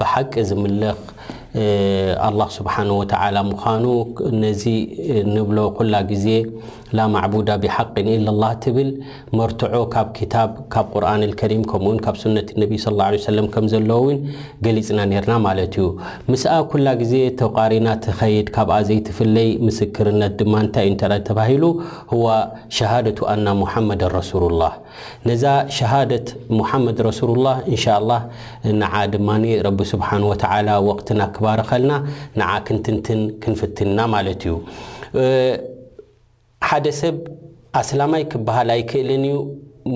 ብሓቂ ዝምለኽ ኣላህ ስብሓነሁ ወተዓላ ምዃኑ ነዚ ንብሎ ኩላ ግዜ ላ ማዕቡዳ ቢሓቂን ኢለላህ ትብል መርትዖ ካብ ክታብ ካብ ቁርኣነልከሪም ከምኡውን ካብ ሱነት ነቢይ ሰለላሁ ዓለይሂ ወሰለም ከም ዘለዎ እውን ገሊፅና ነይርና ማለት እዩ። ምስኣ ኩላ ግዜ ተቛሪና ትኸይድ ካብኣ ዘይትፍለይ ምስክርነት ድማ እንታይ እዩ እንተድኣ ተባሂሉ ሁዋ ሸሃደቱ ኣና ሙሓመደን ረሱሉላህ ነዛ ሸሃደት ሙሓመድ ረሱሉላህ እንሻላህ ንዓ ድማ ረቢ ስብሓን ወተዓላ ወቅትና ክባርኸልና ንዓ ክንትንትን ክንፍትን ኢና ማለት እዩ። ሓደ ሰብ ኣስላማይ ክበሃል ኣይክእልን እዩ፣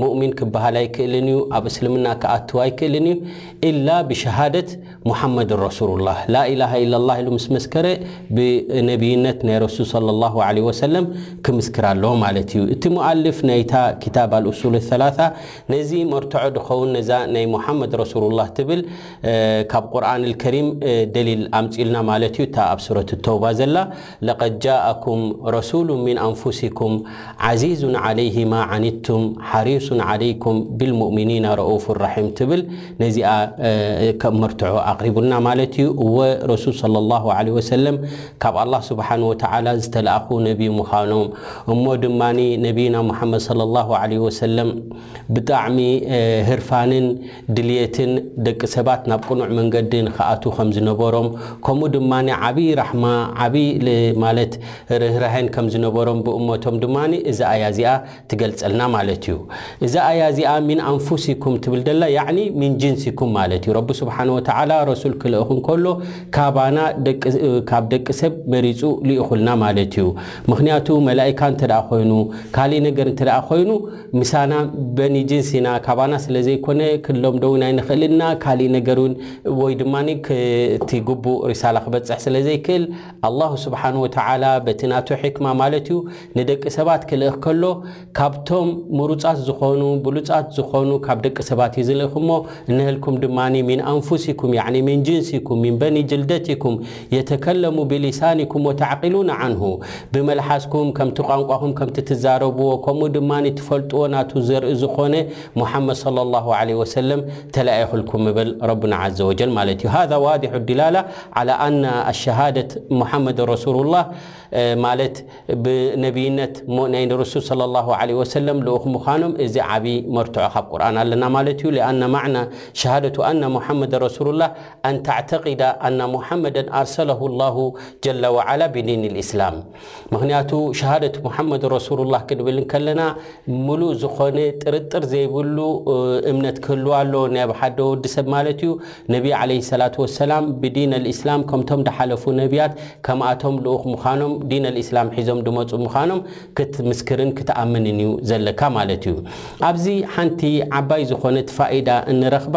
ሙእሚን ክበሃል ኣይክእልን እዩ፣ ኣብ እስልምና ክኣትው ኣይክእልን እዩ ኢላ ብሸሃደት ሙሓመድ ረሱሉላህ ላኢላሃ ኢለላህ ኢሉ ምስ መስከረ ብነብይነት ናይ ረሱል ሰለላሁ ዓለይሂ ወሰለም ክምስክር ኣለዎ ማለት እዩ። እቲ ሙኣልፍ ናይታ ኪታብ ኣልኡሱል ሰላሳ ነዚ መርትዖ ድኸውን ነዛ ናይ ሙሓመድ ረሱሉላህ ትብል ካብ ቁርኣንል ከሪም ደሊል ኣምጺኡልና ማለት እዩ እታ ኣብ ሱረት ተውባ ዘላ ለቀድ ጃኣኩም ረሱሉን ሚን ኣንፉሲኩም ዓዚዙን ዓለይሂ ማ ዓኒቱም ሓሪሱን ዓለይኩም ቢልሙእሚኒና ረኡፉን ራሒም ትብል ነዚኣ ከም መርትዖ ኣቕሪቡልና ማለት እዩ። እወ ረሱል ሰለላሁ ዓለይሂ ወሰለም ካብ ኣላህ ሱብሓነሁ ወተዓላ ዝተልኣኹ ነብይ ምዃኖም እሞ ድማ ነብይና ሙሓመድ ሰለላሁ ዓለይሂ ወሰለም ብጣዕሚ ህርፋንን ድልየትን ደቂ ሰባት ናብ ቅኑዕ መንገዲ ንክኣትው ከም ዝነበሮም ከምኡ ድማ ዓብይ ራሕማ ዓብይ ማለት ርህራሄን ከም ዝነበሮም ብእመቶም ድማ እዛ ኣያ እዚኣ ትገልጸልና ማለት እዩ እዛ ኣያ እዚኣ ሚን ኣንፉሲኩም ትብል ደላ ያዕኒ ሚን ጅንሲኩም ማለት እዩ ረቢ ስብሓን ወተዓላ ረሱል ክልእኽ እንከሎ ካባና ካብ ደቂ ሰብ መሪጹ ልኢኹልና ማለት እዩ ምክንያቱ መላኢካ እንተ ኮይኑ ካሊእ ነገር እንተ ኮይኑ ምሳና በኒ ጅንስ ኢና ካባና ስለ ዘይኮነ ክንለምዶ እውን ኣይንኽእልን ኢና ካሊእ ነገር እውን ወይ ድማ እቲ ግቡእ ሪሳላ ክበፅሕ ስለ ዘይክእል ኣላሁ ስብሓን ወተዓላ በቲ ናቱ ሕክማ ማለት እዩ ንደቂ ሰባት ክልእኽ ከሎ ካብቶም ምሩፃት ዝኾኑ ብሉፃት ዝኾኑ ካብ ደቂ ሰባት እዩ ዝልእኽ እሞ እነህልኩም ድማ ሚን ኣንፉሲኩም ያዕኒ ሚን ጅንሲኩም ሚን በኒ ጅልደቲኩም የተከለሙ ብሊሳኒኩም ወተዕቂሉነ ዓንሁ ብመልሓስኩም ከምቲ ቋንቋኹም ከምቲ ትዛረብዎ ከምኡ ድማ ትፈልጥዎ ናቱ ዘርኢ ዝኾነ ሙሓመድ ሰለላሁ ዓለይሂ ወሰለም ተላኢኹልኩም ምበል ረቡና ዓዘ ወጀል ማለት እዩ ሃዛ ዋዲሑ ዲላላ ዓላ ኣና ኣሸሃደት ሙሓመድ ረሱሉላህ ማለት ብነቢይነት ናይ ንረሱል ሰለላሁ ዓለይሂ ወሰለም ልኡኽ ምዃኖም እዚ ዓብይ መርትዖ ካብ ቁርኣን ኣለና ማለት እዩ ሊኣና ማዕና ሸሃደቱ ኣና ሙሓመድ ረሱሉላህ ኣን ተዕተቂደ ኣና ሙሓመደን ኣርሰለሁ ኣላሁ ጀለ ወዓላ ብዲን ልእስላም ምክንያቱ ሸሃደት ሙሓመድ ረሱሉላህ ክንብል እንከለና ምሉእ ዝኾነ ጥርጥር ዘይብሉ እምነት ክህልዋ ኣለዎ ናይ ኣብ ሓደ ወዲ ሰብ ማለት እዩ ነቢይ ዓለ ሰላት ወሰላም ብዲን ልእስላም ከምቶም ድሓለፉ ነቢያት ከምኣቶም ልኡኽ ምዃኖም ዲን ልእስላም ሒዞም ድመፁ ምዃኖም ክትምስክርን ክትኣምንን እዩ ዘለካ ማለት እዩ ኣብዚ ሓንቲ ዓባይ ዝኾነት ፋኢዳ እንረኽባ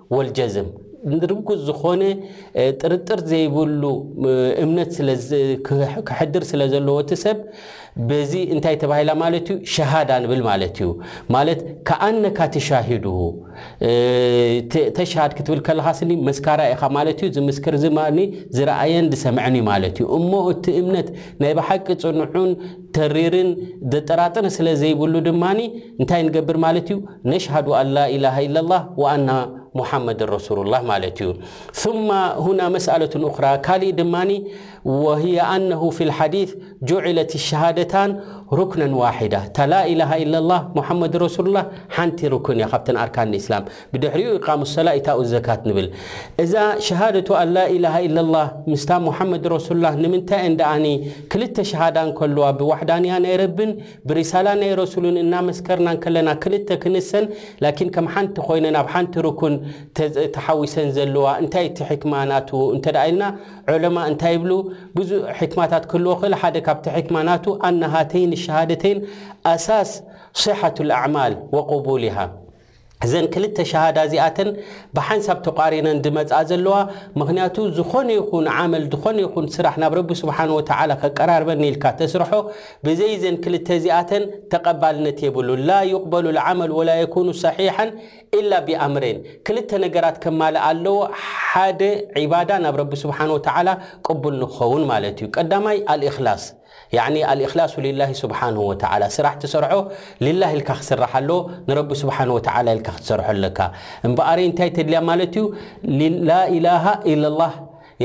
ወልጀዝም ንርጉጽ ዝኾነ ጥርጥር ዘይብሉ እምነት ስለ ክሕድር ስለ ዘለዎ እቲ ሰብ በዚ እንታይ ተባሂላ ማለት እዩ ሸሃዳ ንብል ማለት እዩ ማለት ከኣነካ ትሻሂዱ ተሻሃድ ክትብል ከለካ ስኒ መስካራ ኢኻ ማለት እዩ ዝምስክር ዝማኒ ዝረኣየን ዝሰምዐን እዩ ማለት እዩ እሞ እቲ እምነት ናይ ብሓቂ ጽኑዑን ተሪርን ዘጠራጥርን ስለ ዘይብሉ ድማ እንታይ ንገብር ማለት እዩ? ነሽሃዱ ኣን ላኢላሃ ኢለላህ ወኣና ሙሓመድን ረሱሉላህ ማለት እዩ። ثመ ሁና መስኣለቱን ኡኽራ ካሊእ ድማ ወህየ ኣነሁ ፊል ሓዲስ ጁዒለት ሸሃደታን ሩክነን ዋሒዳ እታ ላኢላሃ ኢለላህ ሙሓመድን ረሱሉላህ ሓንቲ ሩክን እያ ካብተን ኣርካን ልእስላም ብድሕሪኡ ኢቃሙ ሰላ ኢታኡ ዘካት ንብል። እዛ ሸሃደቱ ኣን ላኢላሃ ኢለላህ ምስታ ሙሓመድ ረሱሉላህ ንምንታይ'የን ደኣኒ ክልተ ሸሃዳ እንከለዋ ብዋሕዳንያ ናይ ረብን ብሪሳላ ናይ ረሱሉን እናመስከርና እንከለና ክልተ ክንሰን ላኪን ከም ሓንቲ ኮይነን ኣብ ሓንቲ ሩኩን ተሓዊሰን ዘለዋ እንታይ እቲ ሕክማ ናቱ እንተ ኢልና ዑለማእ እንታይ ይብሉ ብዙ ሕክማታት ክህልዎ ክእል ሓደ ካብቲ ሕክማ ናቱ ኣነ ሃተይን ሸሃደተይን ኣሳስ صሓቱ ልኣዕማል ወቁቡሊሃ እዘን ክልተ ሸሃዳ እዚኣተን ብሓንሳብ ተቛሪነን ዝመጽኣ ዘለዋ ምኽንያቱ ዝኾነ ይኹን ዓመል ዝኾነ ይኹን ስራሕ ናብ ረቢ ስብሓን ወተዓላ ከቀራርበኒ ኢልካ ተስርሖ ብዘይ ዘን ክልተ እዚኣተን ተቐባልነት የብሉን ላ ዩቕበሉ ልዓመል ወላ የኩኑ ሰሒሓን ኢላ ቢኣምሬን ክልተ ነገራት ከማልእ ኣለዎ ሓደ ዒባዳ ናብ ረቢ ስብሓን ወተዓላ ቅቡል ንክኸውን ማለት እዩ ቀዳማይ ኣልእኽላስ ያዕኒ ኣልእኽላሱ ሊላሂ ሱብሓነሁ ወተዓላ፣ ስራሕ ትሰርሖ ሊላህ ኢልካ ክስራሕ ኣለዎ፣ ንረቢ ሱብሓነሁ ወተዓላ ኢልካ ክትሰርሖ ኣለካ። እምበኣረይ እንታይ ተድልያ ማለት እዩ? ላኢላሃ ኢለላህ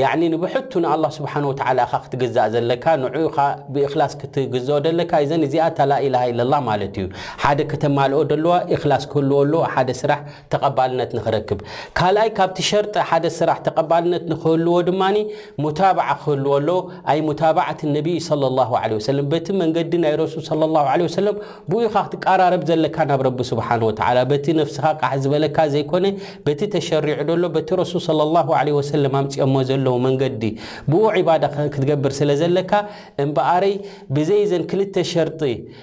ያዕኒ ንብሕቱ ንኣላህ ሱብሓነሁ ወተዓላ ኢኻ ክትግዛእ ዘለካ፣ ንዕኡ ኢኻ ብእኽላስ ክትግዘኦ ደለካ፣ ኢዘን እዚኣ እታ ላኢላሃ ኢለላህ ማለት እዩ። ሓደ ከተማልኦ ደለዋ ኢኽላስ ክህልዎ ኣለዎ ሓደ ስራሕ፣ ተቐባልነት ንኽረክብ። ካልኣይ ካብቲ ሸርጢ ሓደ ስራሕ ተቐባልነት ንኽህልዎ ድማ ሙታብዓ ክህልዎ ኣለዎ፣ ኣይ ሙታብዓት ነቢይ ሰለላሁ ዓለይሂ ወሰለም፣ በቲ መንገዲ ናይ ረሱል ሰለላሁ ዓለይሂ ወሰለም ብኡ ኢኻ ክትቀራረብ ዘለካ ናብ ረቢ ሱብሓነሁ ወተዓላ፣ በቲ ነፍስኻ ቃሕ ዝበለካ ዘይኮነ በቲ ተሸሪዑ ዘሎ በቲ ረሱል ሰለላሁ ዓለይሂ ወሰለም ኣምጺኦሞ ዘለዉ መንገዲ ብኡ ዒባዳ ክትገብር ስለዘለካ እምበኣረይ ብዘይ እዘን ክልተ ሸርጢ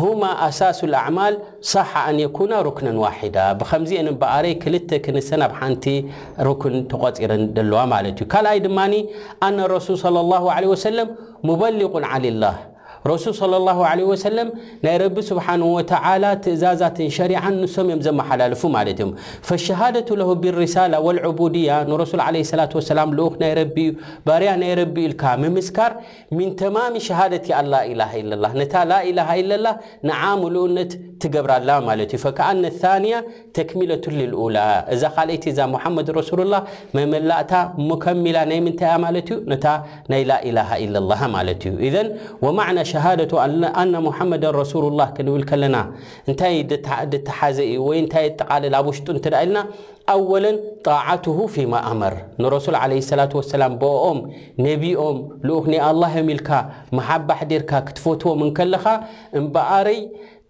ሁማ ኣሳሱ ልኣዕማል ሳሐ ኣን የኩና ሩክነን ዋሒዳ ብኸምዚ'የን እምበኣረይ ክልተ ክንሰን ኣብ ሓንቲ ሩክን ተቖጺረን ዘለዋ ማለት እዩ። ካልኣይ ድማ ኣነ ረሱል ሰለላሁ ዓለይሂ ወሰለም ሙበሊጉን ዓኒላህ ረሱል ሰለላሁ ዓለይሂ ወሰለም ናይ ረቢ ስብሓነሁ ወተዓላ ትእዛዛትን ሸሪዓን ንሶም እዮም ዘመሓላልፉ ማለት እዮም። ፈሸሃደቱ ለሁ ቢሪሳላ ወልዑቡድያ ንረሱል ዓለይሂ ሰላቱ ወሰላም ልኡኽ ናይ ረቢ እዩ፣ ባርያ ናይ ረቢ እዩ ኢልካ ምምስካር ሚን ተማሚ ሸሃደቲ ኣን ላኢላሃ ኢለላህ፣ ነታ ላኢላሃ ኢለላህ ንዓ ምሉእነት ትገብራላ ማለት እዩ፣ ፈከኣነ ኣሳንያ ተክሚለቱን ልልኡላ፣ እዛ ካልኣይቲ እዛ ሙሓመድ ረሱሉላህ መመላእታ፣ ሙከሚላ፣ ናይ ምንታይ እያ ማለት እዩ፣ ነታ ናይ ላኢላሃ ኢለላህ ማለት እዩ። ኢዘን ወማዕና ሸሃደቱ ኣነ ሙሓመደን ረሱሉላህ ክንብል ከለና እንታይ ደተሓዘ እዩ ወይ እንታይ የጠቓልል ኣብ ውሽጡ እንተ ኢልና፣ ኣወለን ጣዓቱሁ ፊማ ኣመር፣ ንረሱል ዓለይሂ ሰላቱ ወሰላም ብእኦም፣ ነቢኦም፣ ልኡኽ ናይ ኣላህ እዮም ኢልካ መሓባ ኣሕዲርካ ክትፈትዎም እንከለኻ እምበኣርይ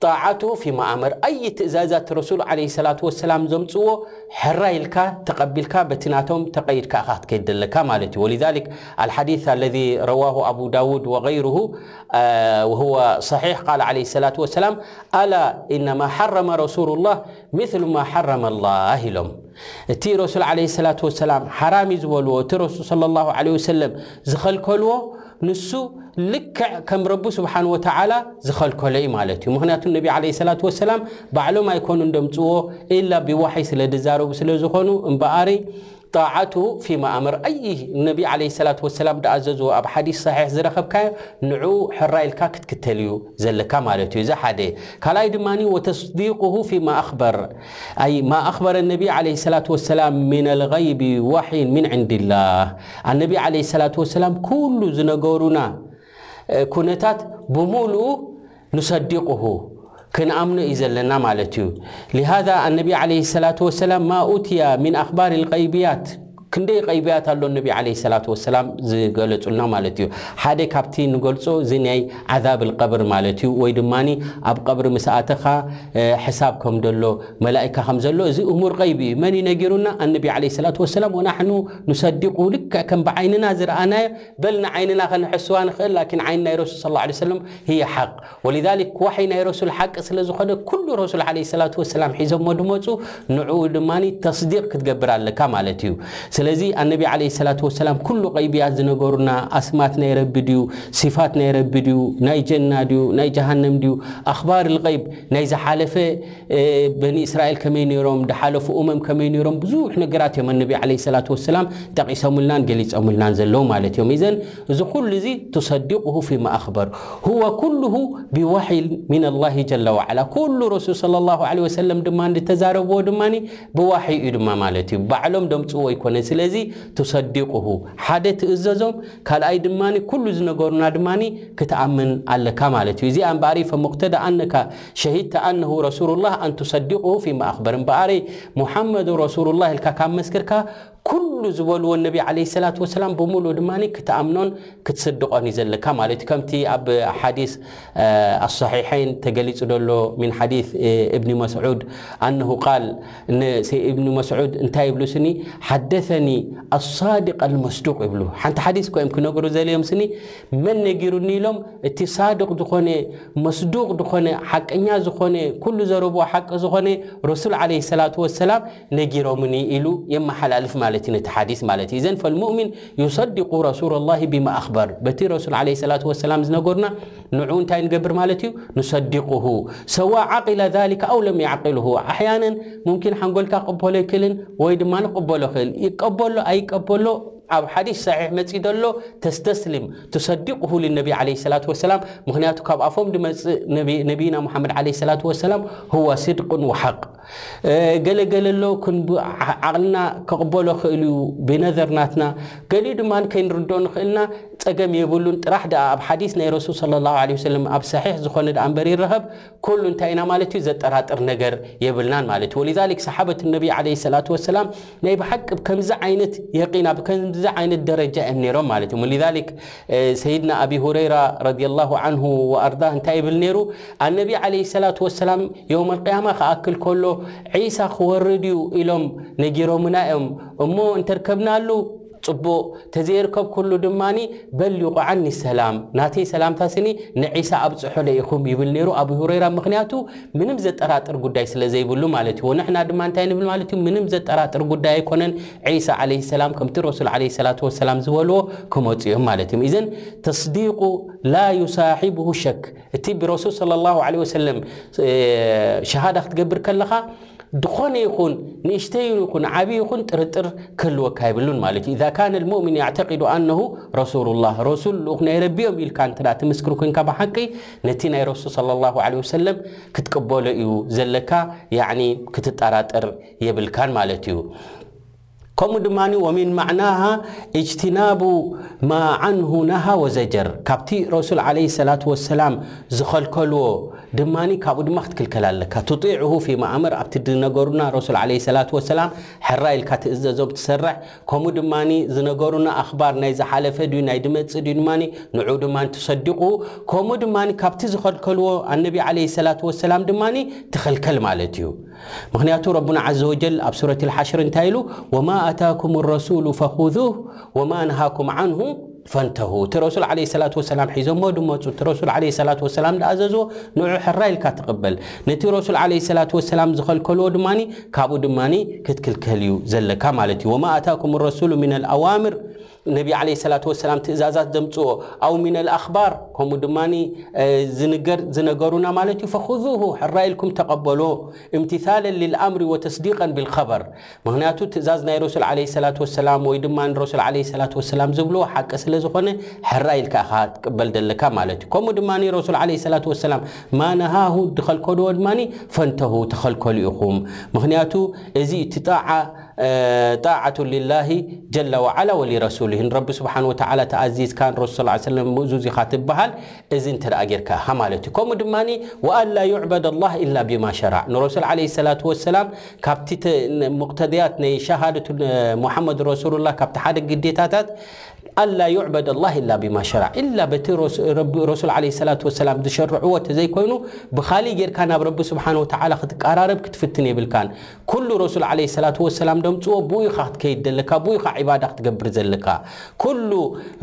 ጣዓቱሁ ፊማ ኣመር፣ ኣይ ትእዛዛት ረሱል ዓለይሂ ሰላቱ ወሰላም ዘምጽዎ ሕራይ ኢልካ ተቐቢልካ በቲ ናቶም ተቐይድካ ኢኻ ክትከይድ ዘለካ ማለት እዩ። ወሊዛሊክ ኣልሓዲስ ኣለዚ ረዋሁ ኣቡ ዳውድ ወገይሩሁ ወሁወ ሰሒሕ ቃለ ዓለይሂ ሰላቱ ወሰላም ኣላ ኢነማ ሓረመ ረሱሉላህ ምሥሉ ማ ሐረመ ላህ ኢሎም እቲ ረሱል ዓለይሂ ሰላቱ ወሰላም ሓራም እዩ ዝበልዎ እቲ ረሱል ሰለላሁ ዓለይሂ ወሰለም ዝኸልከልዎ ንሱ ልክዕ ከም ረቡ ስብሓን ወተዓላ ዝኸልከሎ እዩ ማለት እዩ ምክንያቱ ነቢ ዓለይሂ ሰላቱ ወሰላም ባዕሎም ኣይኮኑን ደምፅዎ ኢላ ብዋሕይ ስለ ዝዛረቡ ስለ ዝኾኑ እምበኣሪ ጣዓቱ ፊማ ኣመር ኣዪ ነቢ ዓለይሂ ሰላቱ ወሰላም ድኣዘዝዎ ኣብ ሓዲስ ሰሒሕ ዝረኸብካዮ ንዑኡ ሕራይ ኢልካ ክትክተል እዩ ዘለካ ማለት እዩ እዚ ሓደ ካልኣይ ድማ ወተስዲቁሁ ፊማ ኣኽበር ኣዪ ማ ኣኽበረ ነቢ ዓለይሂ ሰላቱ ወሰላም ሚነል ገይቢ ዋሕይን ሚን ዒንዲላህ ኣነቢ ዓለይሂ ሰላቱ ወሰላም ኩሉ ዝነገሩና ኩነታት ብሙሉኡ ኑሰዲቁሁ፣ ክንኣምኖ እዩ ዘለና ማለት እዩ። ሊሃዛ ኣነቢ ዓለይሂ ሰላቱ ወሰላም ማ ኡትያ ሚን ኣኽባሪል ቐይብያት ክንደይ ቐይብያት ኣሎ ኣነቢ ዓለይሂ ሰላቱ ወሰላም ዝገለጹልና ማለት እዩ። ሓደ ካብቲ ንገልጾ እዚ ናይ ዓዛብል ቐብር ማለት እዩ ወይ ድማ ኣብ ቐብሪ ምስ ኣተኻ ሕሳብ ከም ደሎ መላኢካ ከም ዘሎ እዚ እሙር ቐይቢ እዩ። መን እዩ ነጊሩና? ኣነቢ ዓለይሂ ሰላቱ ወሰላም ወናሕኑ ኑሰዲቁሁ ልክዕ ከም ብዓይንና ዝረኣናዮ በል ንዓይንና ከነሐስዋ ንኽእል ላኪን ዓይኒ ናይ ረሱል ሰለላሁ ዓለይሂ ወሰለም ህየ ሓቅ ወሊዛሊክ ዋሕይ ናይ ረሱል ሓቂ ስለ ዝኾነ ኩሉ ረሱል ዓለይሂ ሰላቱ ወሰላም ሒዞሞ ድመጹ ንዕኡ ድማ ተስዲቕ ክትገብር ኣለካ ማለት እዩ ስለዚ ኣነቢ ዓለይሂ ሰላቱ ወሰላም ኩሉ ቐይብያት ዝነገሩና ኣስማት ናይ ረቢ ድዩ ሲፋት ናይ ረቢ ድዩ ናይ ጀና ድዩ ናይ ጀሃነም ድዩ ኣኽባር ልቐይብ ናይ ዝሓለፈ በኒ እስራኤል ከመይ ነይሮም ድሓለፉ እመም ከመይ ነይሮም ብዙሕ ነገራት እዮም ኣነቢ ዓለ ሰላት ወሰላም ጠቒሶምልናን ገሊፆምልናን ዘለዉ ማለት እዮም እዘን እዚ ኩሉ እዚ ትሰዲቑሁ ፊማ ኣኽበር ሁወ ኩሉሁ ብዋሒል ምን ኣላሂ ጀለ ዋዓላ ኩሉ ረሱል ስለ ላሁ ለ ወሰለም ድማ እንድተዛረብዎ ድማ ብዋሒ እዩ ድማ ማለት እዩ ባዕሎም ደምፅዎ ኣይኮነን ስለዚ ትሰዲቑሁ ሓደ ትእዘዞም ካልኣይ ድማ ኩሉ ዝነገሩና ድማ ክትኣምን ኣለካ ማለት እዩ እዚኣ እምበኣሪ ፈሙክተዳ ኣነካ ሸሂድተ ኣነሁ ረሱሉላህ ኣን ቱሰዲቁሁ ፊማ ኣኽበር እምበኣረይ ሙሓመዱ ረሱሉላህ ኢልካ ካብ መስክርካ ኩሉ ዝበልዎ ነቢ ዓለይሂ ሰላቱ ወሰላም ብምሉኡ ድማ ክትኣምኖን ክትስድቆን እዩ ዘለካ ማለት እዩ ከምቲ ኣብ ሓዲስ ኣሶሒሐይን ተገሊጹ ዘሎ ሚን ሓዲስ እብኒ መስዑድ ኣነሁ ቃል እብኒ መስዑድ እንታይ ይብሉ ስኒ ሓደሰኒ ኣሳድቅ ኣልመስዱቅ ይብሉ ሓንቲ ሓዲስ እኮ እዮም ክነግሩ ዘልዮም ስኒ መን ነጊሩኒ ኢሎም እቲ ሳድቅ ዝኾነ መስዱቅ ድኾነ ሓቀኛ ዝኾነ ኩሉ ዘረብኡ ሓቂ ዝኾነ ረሱል ዓለይሂ ሰላቱ ወሰላም ነጊሮምኒ ኢሉ የመሓላልፍ ማለት እዩ ነቲ ሓዲስ ማለት እዩ እዘን ፈልሙእሚን ዩሰድቁ ረሱለላሂ ቢማ ኣኽበር በቲ ረሱል ዓለይሂ ሰላቱ ወሰላም ዝነገሩና ንዑ እንታይ ንገብር ማለት እዩ ንሰድቁሁ ሰዋ ዓቂለ ዛሊከ ኣው ለም ያዕቂልሁ ኣሕያነን ሙምኪን ሓንጎልካ ክቕበሎ ይክእልን ወይ ድማ ንቕበሎ ክእል ይቀበሎ ኣይቀበሎ ኣብ ሓዲስ ሳሒሕ መጺ ደሎ ተስተስሊም ቱሰዲቁሁ ሊነቢ ዓለይሂ ሰላቱ ወሰላም ምኽንያቱ ካብ ኣፎም ድመጽእ ነቢ ነቢይና ሙሓመድ ዓለይሂ ሰላቱ ወሰላም ሁዋ ስድቁን ወሓቅ ገለ ገለ ኣሎ ክንብ ዓቅልና ከቅበሎ ክእል እዩ ብነዘር ናትና ገሊኡ ድማ ከይንርድኦ ንኽእልና ጸገም የብሉን ጥራሕ ደኣ ኣብ ሓዲስ ናይ ረሱል ሰለላሁ ዓለይሂ ወሰለም ኣብ ሳሒሕ ዝኾነ ደኣ እምበር ይረኸብ ከሉ እንታይ ኢና ማለት እዩ ዘጠራጥር ነገር የብልናን ማለት እዩ ወሊዛሊክ ሰሓበት ነቢይ ዓለይሂ ሰላቱ ወሰላም ናይ ብሓቂ ከምዚ ዓይነት የቂን ኣብ ከምዚ ዓይነት ደረጃ እዮም ነይሮም ማለት እዮም ወሊዛሊክ ሰይድና ኣቢ ሁረይራ ረዲየላሁ ዓንሁ ወኣርዳ እንታይ ይብል ነይሩ ኣነቢ ዓለይሂ ሰላቱ ወሰላም የውም ኣልቅያማ ክኣክል ከሎ ዒሳ ክወርድ እዩ ኢሎም ነጊሮምና እዮም እሞ እንተርከብናሉ ጽቡቅ ተዘየርከብኩሉ ድማ በሊቁ ዓኒ ሰላም ናተይ ሰላምታ ስኒ ንዒሳ ኣብጽሑለይ ኢኩም ይብል ነይሩ ኣቡ ሁረይራ ምክንያቱ ምንም ዘጠራጥር ጉዳይ ስለ ዘይብሉ ማለት እዩ ወንሕና ድማ እንታይ ንብል ማለት እዩ ምንም ዘጠራጥር ጉዳይ ኣይኮነን ዒሳ ዓለይሂ ሰላም ከምቲ ረሱል ዓለይሂ ሰላቱ ወሰላም ዝበልዎ ክመጹ እዮም ማለት እዮም ኢዘን ተስዲቁ ላ ዩሳሒብሁ ሸክ እቲ ብረሱል ሰለላሁ ዓለይሂ ወሰለም ሸሃዳ ክትገብር ከለካ ድኾነ ይኹን ንእሽተይ ይኹን ዓቢ ይኹን ጥርጥር ክህልወካ የብሉን ማለት እዩ። ኢዛ ካነ ልሙእሚን ያዕተቂዱ ኣነሁ ረሱሉላህ ረሱል ልኡኽ ናይ ረቢ እዮም ኢልካ እንተ ትምስክር ኮንካ ብሓቂ ነቲ ናይ ረሱል ሰለላሁ ዐለይሂ ወሰለም ክትቅበሎ እዩ ዘለካ ያዕኒ ክትጠራጠር የብልካን ማለት እዩ። ከምኡ ድማ ወሚን ማዕናሃ ኢጅቲናቡ ማ ዓንሁ ነሃ ወዘጀር ካብቲ ረሱል ዓለይሂ ሰላቱ ወሰላም ዝኸልከልዎ ድማ ካብኡ ድማ ክትክልከል ኣለካ ቱጢዕሁ ፊማ ኣመር ኣብቲ ዝነገሩና ረሱል ዓለይሂ ሰላቱ ወሰላም ሕራይ ኢልካ ትእዘዞም ትሰርሕ ከምኡ ድማ ዝነገሩና ኣኽባር ናይ ዝሓለፈ ድዩ ናይ ድመጽእ ድዩ ድማ ንዑ ድማ ትሰዲቑ ከምኡ ድማ ካብቲ ዝኸልከልዎ ኣነቢ ዓለይሂ ሰላቱ ወሰላም ድማ ትኽልከል ማለት እዩ ምኽንያቱ ረቡና ዓዘ ወጀል ኣብ ሱረት ልሓሽር እንታይ ኢሉ ወማ ኣታኩም ረሱሉ ፈኹዙህ ወማ ነሃኩም ዓንሁ ፈንተሁ እቲ ረሱል ዓለ ሰላት ወሰላም ሒዞሞ ድመፁ እቲ ረሱል ዓለ ሰላት ወሰላም ድኣዘዝዎ ንዑ ሕራ ኢልካ ትቕበል ነቲ ረሱል ዓለ ሰላት ወሰላም ዝኸልከልዎ ድማ ካብኡ ድማ ክትክልከል እዩ ዘለካ ማለት እዩ ወማ ኣታኩም ረሱሉ ምን ኣልኣዋምር ነቢ ዓለይሂ ሰላቱ ወሰላም ትእዛዛት ዘምጽኦ ኣው ሚነል ኣኽባር ከምኡ ድማ ዝንገር ዝነገሩና ማለት እዩ ፈኹዙሁ ሕራይ ኢልኩም ተቐበሎ እምትሳለን ልልኣምሪ ወተስዲቀን ቢልኸበር ምክንያቱ ትእዛዝ ናይ ረሱል ዓለይሂ ሰላቱ ወሰላም ወይ ድማ ንረሱል ዓለይሂ ሰላቱ ወሰላም ዝብልዎ ሓቂ ስለ ዝኾነ ሕራይ ኢልካ ኢኻ ትቅበል ዘለካ ማለት እዩ ከምኡ ድማ ረሱል ዓለይሂ ሰላቱ ወሰላም ማነሃሁ ድኸልከልዎ ድማ ፈንተሁ ተኸልከሉ ኢኹም ምክንያቱ እዚ እቲ ጣዓ ጣዓቱን ሊላሂ ጀለ ወዓላ ወሊረሱሊሂ ንረቢ ስብሓን ወተዓላ ተኣዚዝካ ንረሱል ሰለላሁ ዓለይሂ ወሰለም ምእዙዝ ኢኻ ትበሃል እዚ እንተደኣ ጌርካ ኢኻ ማለት እዩ ከምኡ ድማ ወኣላ ዩዕበደ ኣላህ ኢላ ቢማ ሸረዕ ንረሱል ዓለይሂ ሰላቱ ወሰላም ካብቲ ሙቅተድያት ናይ ሸሃደቱ ሙሓመድ ረሱሉላህ ካብቲ ሓደ ግዴታታት ኣላ ዩዕበደ ኣላህ ኢላ ቢማ ሸረዕ ኢላ በቲ ረሱል ዓለይሂ ሰላቱ ወሰላም ዝሸርዕዎ ተዘይኮይኑ ብኻሊእ ጌርካ ናብ ረቢ ስብሓን ወተዓላ ክትቀራረብ ክትፍትን የብልካን ኩሉ ረሱል ዓለይሂ ሰላቱ ወሰላም ደምጽዎ ብኡ ኢኻ ክትከይድ ዘለካ ብኡ ኢኻ ዒባዳ ክትገብር ዘለካ ኩሉ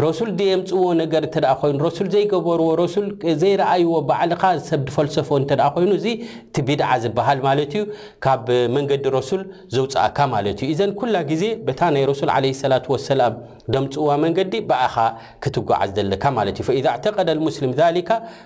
ረሱል ደየምጽዎ ነገር እንተ ኮይኑ ረሱል ዘይገበርዎ ረሱል ዘይረኣይዎ ባዕልኻ ሰብ ድፈልሰፎ እንተ ኮይኑ እዚ እቲ ቢድዓ ዝበሃል ማለት እዩ ካብ መንገዲ ረሱል ዘውጽኣካ ማለት እዩ ኢዘን ኩላ ግዜ በታ ናይ ረሱል ዓለይሂ ሰላቱ ወሰላም ደምጽዋ መንገዲ ብኣኻ ክትጓዓዝ ዘለካ ማለት እዩ ፈኢዛ ኣዕተቀደ ልሙስሊም ዛሊካ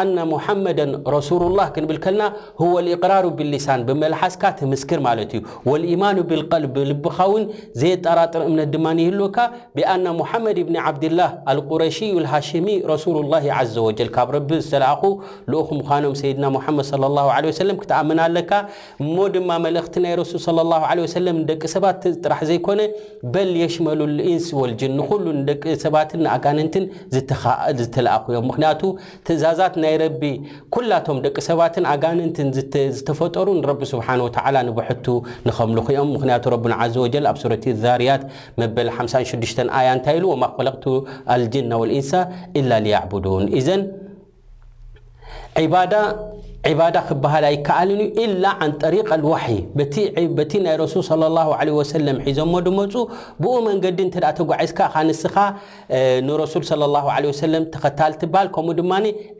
ኣነ ሙሓመደን ረሱሉላህ ክንብል ከልና ሁወ ልእቅራሩ ብሊሳን ብመልሓስካ ትምስክር ማለት እዩ ወልኢማኑ ብልቀልብ ብልብኻ እውን ዘየጠራጥር እምነት ድማ ይህልወካ ብኣነ ሙሓመድ ብኒ ዓብድላህ ኣልቁረሽዩ ልሃሽሚ ረሱሉላሂ ዓዘ ወጀል ካብ ረቢ ዝተለኣኹ ልኡኽ ምዃኖም ሰይድና ሙሓመድ ሰለላሁ ዓለይሂ ወሰለም ክትኣምን ኣለካ እሞ ድማ መልእኽቲ ናይ ረሱል ሰለላሁ ዓለይሂ ወሰለም ንደቂ ሰባት ጥራሕ ዘይኮነ በል የሽመሉል ኢንስ ወል ጅን ንኹሉ ንደቂ ሰባትን ንኣጋንንትን ዝተለኣኹ እዮም ምኽንያቱ ትእዛዛት ናይ ረቢ ኩላቶም ደቂ ሰባትን ኣጋንንትን ዝተፈጠሩ ንረቢ ስብሓነ ወተዓላ ንብሕቱ ንኸምልኹ እዮም ምኽንያቱ ረቡና ዓዘ ወጀል ኣብ ሱረት ዛርያት መበል 56 ኣያ እንታይ ኢሉ ወማ ኸለቅቱ ኣልጅና ወልኢንሳ ኢላ ሊያዕቡዱን ኢዘን ዒባዳ ዒባዳ ክበሃል ኣይከኣልን እዩ ኢላ ዓን ጠሪቅ ኣልዋሕይ በቲ በቲ ናይ ረሱል صለ ላሁ ለ ወሰለም ሒዞሞ ድመፁ ብኡ መንገዲ እንተ ተጓዒዝካ እኻ ንስኻ ንረሱል صለ ላሁ ለ ወሰለም ተኸታል ትበሃል ከምኡ ድማ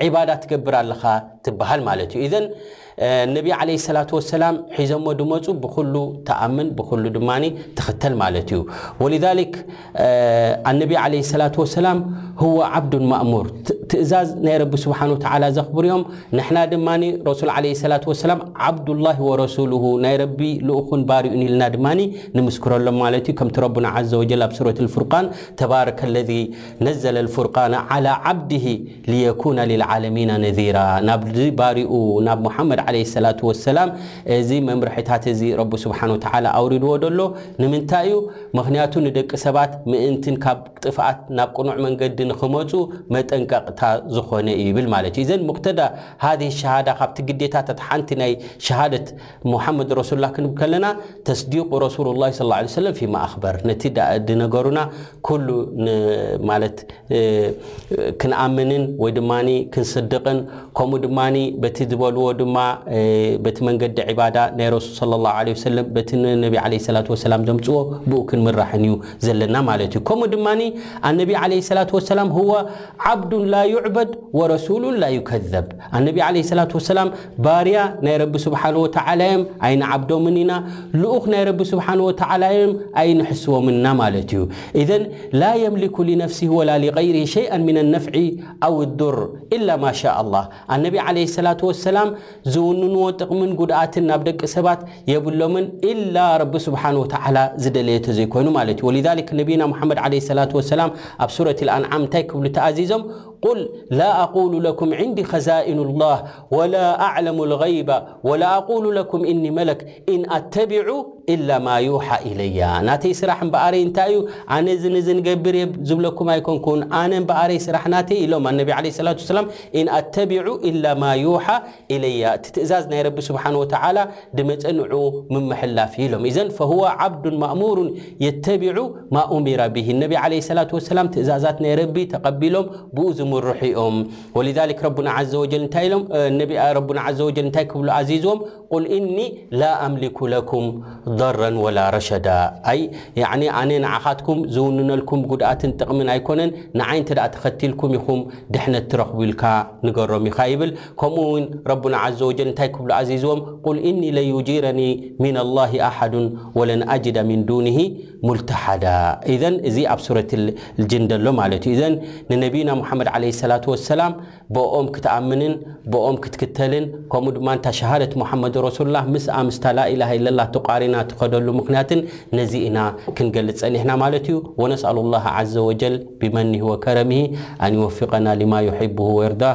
ዒባዳ ትገብር ኣለኻ ትበሃል ማለት እዩ ኢዘን ነቢ ዓለይሂ ሰላቱ ወሰላም ሒዘሞ ድመጹ ብኹሉ ተኣምን ብኹሉ ድማ ተኽተል ማለት እዩ። ወሊዛሊክ ኣነቢ ዓለይሂ ሰላቱ ወሰላም ሁወ ዓብዱን ማእሙር ትእዛዝ ናይ ረቢ ስብሓነ ወተዓላ ዘኽብሩ እዮም። ንሕና ድማ ረሱል ዓለይሂ ሰላቱ ወሰላም ዓብዱላሂ ወረሱሉሁ ናይ ረቢ ልኡኹን ባሪኡን ኢልና ድማ ንምስክረሎም ማለት እዩ። ከምቲ ረቡና ዓዘ ወጀል ኣብ ሱረቱል ፉርቃን ተባረከ ለዚ ነዘለ ኣልፉርቃነ ዓላ ዓብዲሂ ሊየኩነ ሊልዓለሚነ ነዚራ ናብዚ ባሪኡ ናብ ሙሓመድ ዓለይሂ ሰላቱ ወሰላም እዚ መምርሒታት እዚ ረቢ ስብሓነሁ ወተዓላ ኣውሪድዎ ደሎ ንምንታይ እዩ ምኽንያቱ ንደቂ ሰባት ምእንትን ካብ ጥፍኣት ናብ ቅኑዕ መንገዲ ንኽመፁ መጠንቀቕታ ዝኾነ እዩ ይብል ማለት እዩ እዘን ሙቅተዳ ሃዚሂ ሸሃዳ ካብቲ ግዴታታት ሓንቲ ናይ ሸሃደት ሙሓመድ ረሱሉላህ ክንብ ከለና ተስዲቁ ረሱሉላህ ሰለላሁ ዓለይሂ ወሰለም ፊማ ኣኽበር ነቲ ድነገሩና ኩሉ ማለት ክንኣምንን ወይ ድማ ክንስድቕን ከምኡ ድማ በቲ ዝበልዎ ድማ በቲ መንገዲ ዒባዳ ናይ ረሱል ሰለላሁ ዓለይሂ ወሰለም በቲ ነቢ ዓለይሂ ሰላቱ ወሰላም ዘምጽዎ ብኡ ክንምራሕን እዩ ዘለና ማለት እዩ ከምኡ ድማ ኣነቢ ዓለይሂ ሰላቱ ወሰላም ሁወ ዓብዱን ላ ዩዕበድ ወረሱሉን ላ ዩከዘብ ኣነቢ ዓለይሂ ሰላቱ ወሰላም ባርያ ናይ ረቢ ስብሓነ ወተዓላ እዮም ኣይንዓብዶምን ኢና፣ ልኡኽ ናይ ረቢ ስብሓነ ወተዓላ እዮም ኣይንሕስዎምን ኢና ማለት እዩ። ኢዘን ላ የምሊኩ ሊነፍሲሂ ወላ ሊገይሪሂ ሸይኣን ሚነ ነፍዒ ኣው ዱር ኢላ ማ ሻእ ኣላህ። ኣነቢ ዓለይሂ ሰላቱ ወሰላም ዝውንንዎ ጥቕምን ጉድኣትን ናብ ደቂ ሰባት የብሎምን ኢላ ረቢ ስብሓነ ወተዓላ ዝደለየ ተዘይኮይኑ ማለት እዩ። ወሊዛሊክ ነቢይና ሙሓመድ ዓለይሂ ሰላቱ ወሰላም ኣብ ሱረቲል ኣንዓም እንታይ ክብሉ ተኣዚዞም? ቁል ላ ኣቁሉ ለኩም ዕንዲ ኸዛኢኑ ላህ ወላ ኣዕለሙ ልገይበ ወላ ኣቁሉ ለኩም እኒ መለክ እን ኣተቢዑ እላ ማ ዩሓ ኢለያ ናተይ ስራሕ እምበኣረይ እንታይ እዩ ኣነ እዝን እዝን እገብር እየ ዝብለኩም ኣይኮንኩን ኣነ እምበኣረይ ስራሕ ናተይ ኢሎም ኣነቢ ዓለይሂ ሰላቱ ወሰላም እን ኣተቢዑ እላ ማ ዩሓ ኢለያ እቲ ትእዛዝ ናይ ረቢ ስብሓን ወተዓላ ድመፀ ንዑ ምምሕላፍ እዩ ኢሎም ኢዘን ፈሁወ ዓብዱን ማእሙሩን የተቢዑ ማ ኡሚረ ብሂ ነቢ ዓለይሂ ሰላቱ ወሰላም ትእዛዛት ናይ ረቢ ተቐቢሎም ብኡ ዝምርሑ እዮም ወሊዛሊክ ረቡና ዓዘ ወጀል እንታይ ኢሎም ነቢ ረቡና ዓዘ ወጀል እንታይ ክብሉ ኣዚዝዎም ቁል ኢኒ ላ ኣምሊኩ ለኩም ضረን ወላ ረሸዳ ኣይ ያዕኒ ኣነ ንዓኻትኩም ዝውንነልኩም ጉድኣትን ጥቕምን ኣይኮነን ንዓይ እንተ ተኸቲልኩም ኢኹም ድሕነት ትረኽቡ ኢልካ ንገሮም ኢኻ ይብል ከምኡ ውን ረቡና ዓዘ ወጀል እንታይ ክብሉ ኣዚዝዎም ቁል ኢኒ ለን ዩጂረኒ ሚን ኣላሂ ኣሓዱን ወለን ኣጅደ ሚን ዱኒሂ ሙልተሓዳ ኢዘን እዚ ኣብ ሱረት ልጅን ደሎ ማለት እዩ ኢዘን ንነቢይና ሙሓመድ ዓለይሂ ሰላቱ ወሰላም ብኦም ክትኣምንን ብኦም ክትክተልን ከምኡ ድማ እንታ ሸሃደት ሙሓመድ ረሱሉላህ ምስኣ ምስታ ላኢላሃ ኢለላህ ተቋሪና ትኸደሉ ምኽንያትን ነዚ ኢና ክንገልፅ ፀኒሕና ማለት እዩ ወነስኣሉ ላህ ዓዘ ወጀል ቢመኒሂ ወከረሚሂ ኣን ይወፊቀና ሊማ ዩሒቡሁ ወየርዳህ